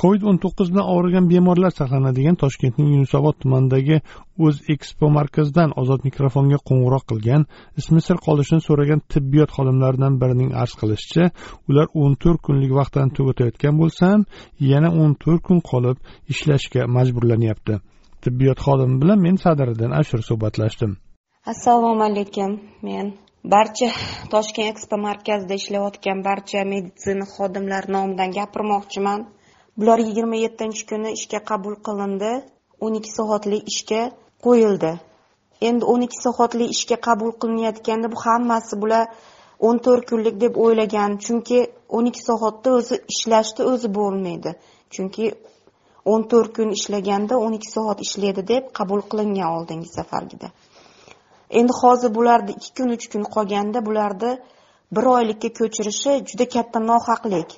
Covid o'n to'qqiz bilan og'rigan bemorlar saqlanadigan toshkentning yunusobod tumanidagi o'z ekspo markazidan ozod mikrofonga qo'ng'iroq qilgan ismi sir qolishini so'ragan tibbiyot xodimlaridan birining arz qilishicha ular o'n to'rt kunlik vaqtdan tugatayotgan bo'lsa ham yana o'n to'rt kun qolib ishlashga majburlanyapti. Tibbiyot xodimi bilan men sadiriddin ashur suhbatlashdim. Assalomu alaykum. Men barcha toshkent ekspo markazida ishlayotgan barcha meditsina xodimlari nomidan gapirmoqchiman. Bular yigirma yettinchi kuni ishga qabul qilindi o'n ikki soatlik ishga qo'yildi. Endi o'n ikki soatli ishga qabul qilinayotganda bu hammasi bular o'n to'rt kunlik deb o'ylagan chunki o'n ikki soatda o'zi ishlashni o'zi bo'lmaydi. Chunki o'n to'rt kun ishlaganda o'n ikki soat ishlaydi deb qabul qilingan oldingi safargida. Endi hozir bularni ikki kun uch kun qolganda bularni bir oylikka ko'chirishi juda katta nohaqlik.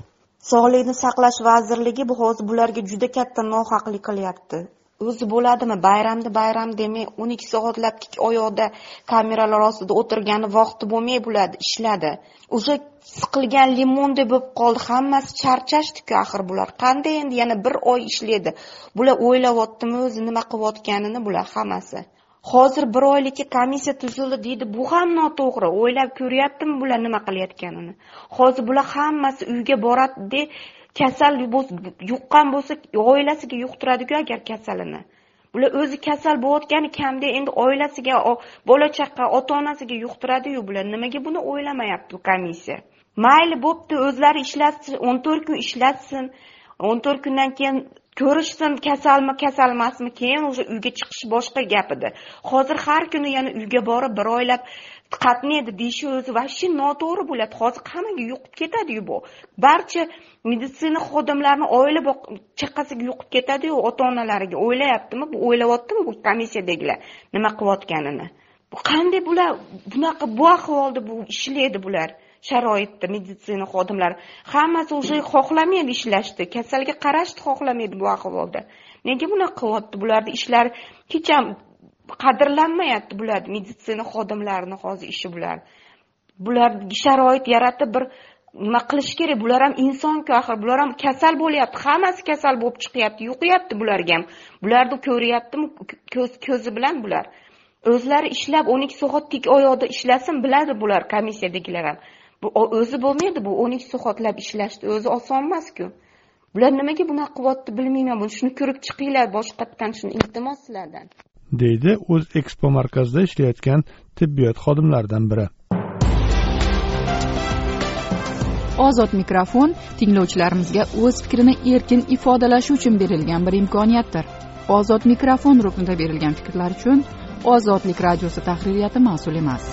Sog'liqni saqlash vazirligi bu hozir bularga juda katta nohaqlik qilyapti. O'zi bo'ladimi? Bayramni bayram demay o'n ikki soatlab tik oyoqda kameralar ostida o'tirgani vaqti bo'lmay bo'ladi ishladi. Уже siqilgan limondek bo'lib qoldi. Hammasi charchashdiku axir bular. Qanday endi? Yana bir oy ishlaydi. Bular o'ylayaptimi? O'zi nima qilayotganini bular hammasi. Hozir bir oylikka komissiya tuzildi deydi. Bu ham noto'g'ri. O'ylab ko'ryaptimi bular nima qilayotganini? Hozir bular hammasi uyga boradida kasal yuqqan bo'lsa oilasiga yuqtiradiku agar kasalini. Bular o'zi kasal bo'layotgani kamda endi oilasiga bola chaqa ota onasiga yuqtiradiyu bular. Nimaga buni o'ylamayapti komissiya? Mayli bo'pti o'zlari ishlatsin o'n to'rt kun ishlatsin. O'n to'rt kundan keyin ko'rishsin kasalmi kasalmasmi keyin уже uyga chiqish boshqa gap edi. Hozir har kuni yana uyga borib bir oylab qatnaydi deyishi o'zi вообще noto'g'ri bo'ladi. Hozir hammaga yuqib ketadiyu bu. Barcha meditsina xodimlarini oila chaqasiga yuqib ketadiyu ota onalariga o'ylayaptimi bu? O'ylayaptimi bu komissiyadagilar nima qilayotganini? Bu qanday bular? Bunaqa bu ahvolda bu ishlaydi bular. Sharoitda meditsina xodimlari. Hammasi уже xohlamaydi ishlashni kasalga qarashni xohlamaydi bu ahvolda nega bunaqa qilyapti? Bularni ishlari hech ham qadrlanmayapti bularni meditsina xodimlarini hozir ishi bular. Bularga sharoit yaratib bir nima qilish kerak? Bular ham insonku axir bular ham kasal bo'lyapti. Hammasi kasal bo'lib chiqyapti yuqyapti bularga ham. Bularni ko'ryaptimi? Ko'z ko'zi bilan bular. O'zlari ishlab o'n ikki soat tik oyoqda ishlasin biladi bular komissiyadagilar ham. O'zi bo'lmaydi bu o'n ikki soatlab ishlashni o'zi oson emasku. Bular nimaga bunaqa qilyapti bilmayman shuni ko'rib chiqinglar boshqatdan shuni iltimos sizlardan deydi o'z ekspo markazida ishlayotgan tibbiyot xodimlaridan biri. Ozod mikrofon tinglovchilarimizga o'z fikrini erkin ifodalashi uchun berilgan bir imkoniyatdir. Ozod mikrofon ruknida berilgan fikrlar uchun ozodlik radiosi tahririyati mas'ul emas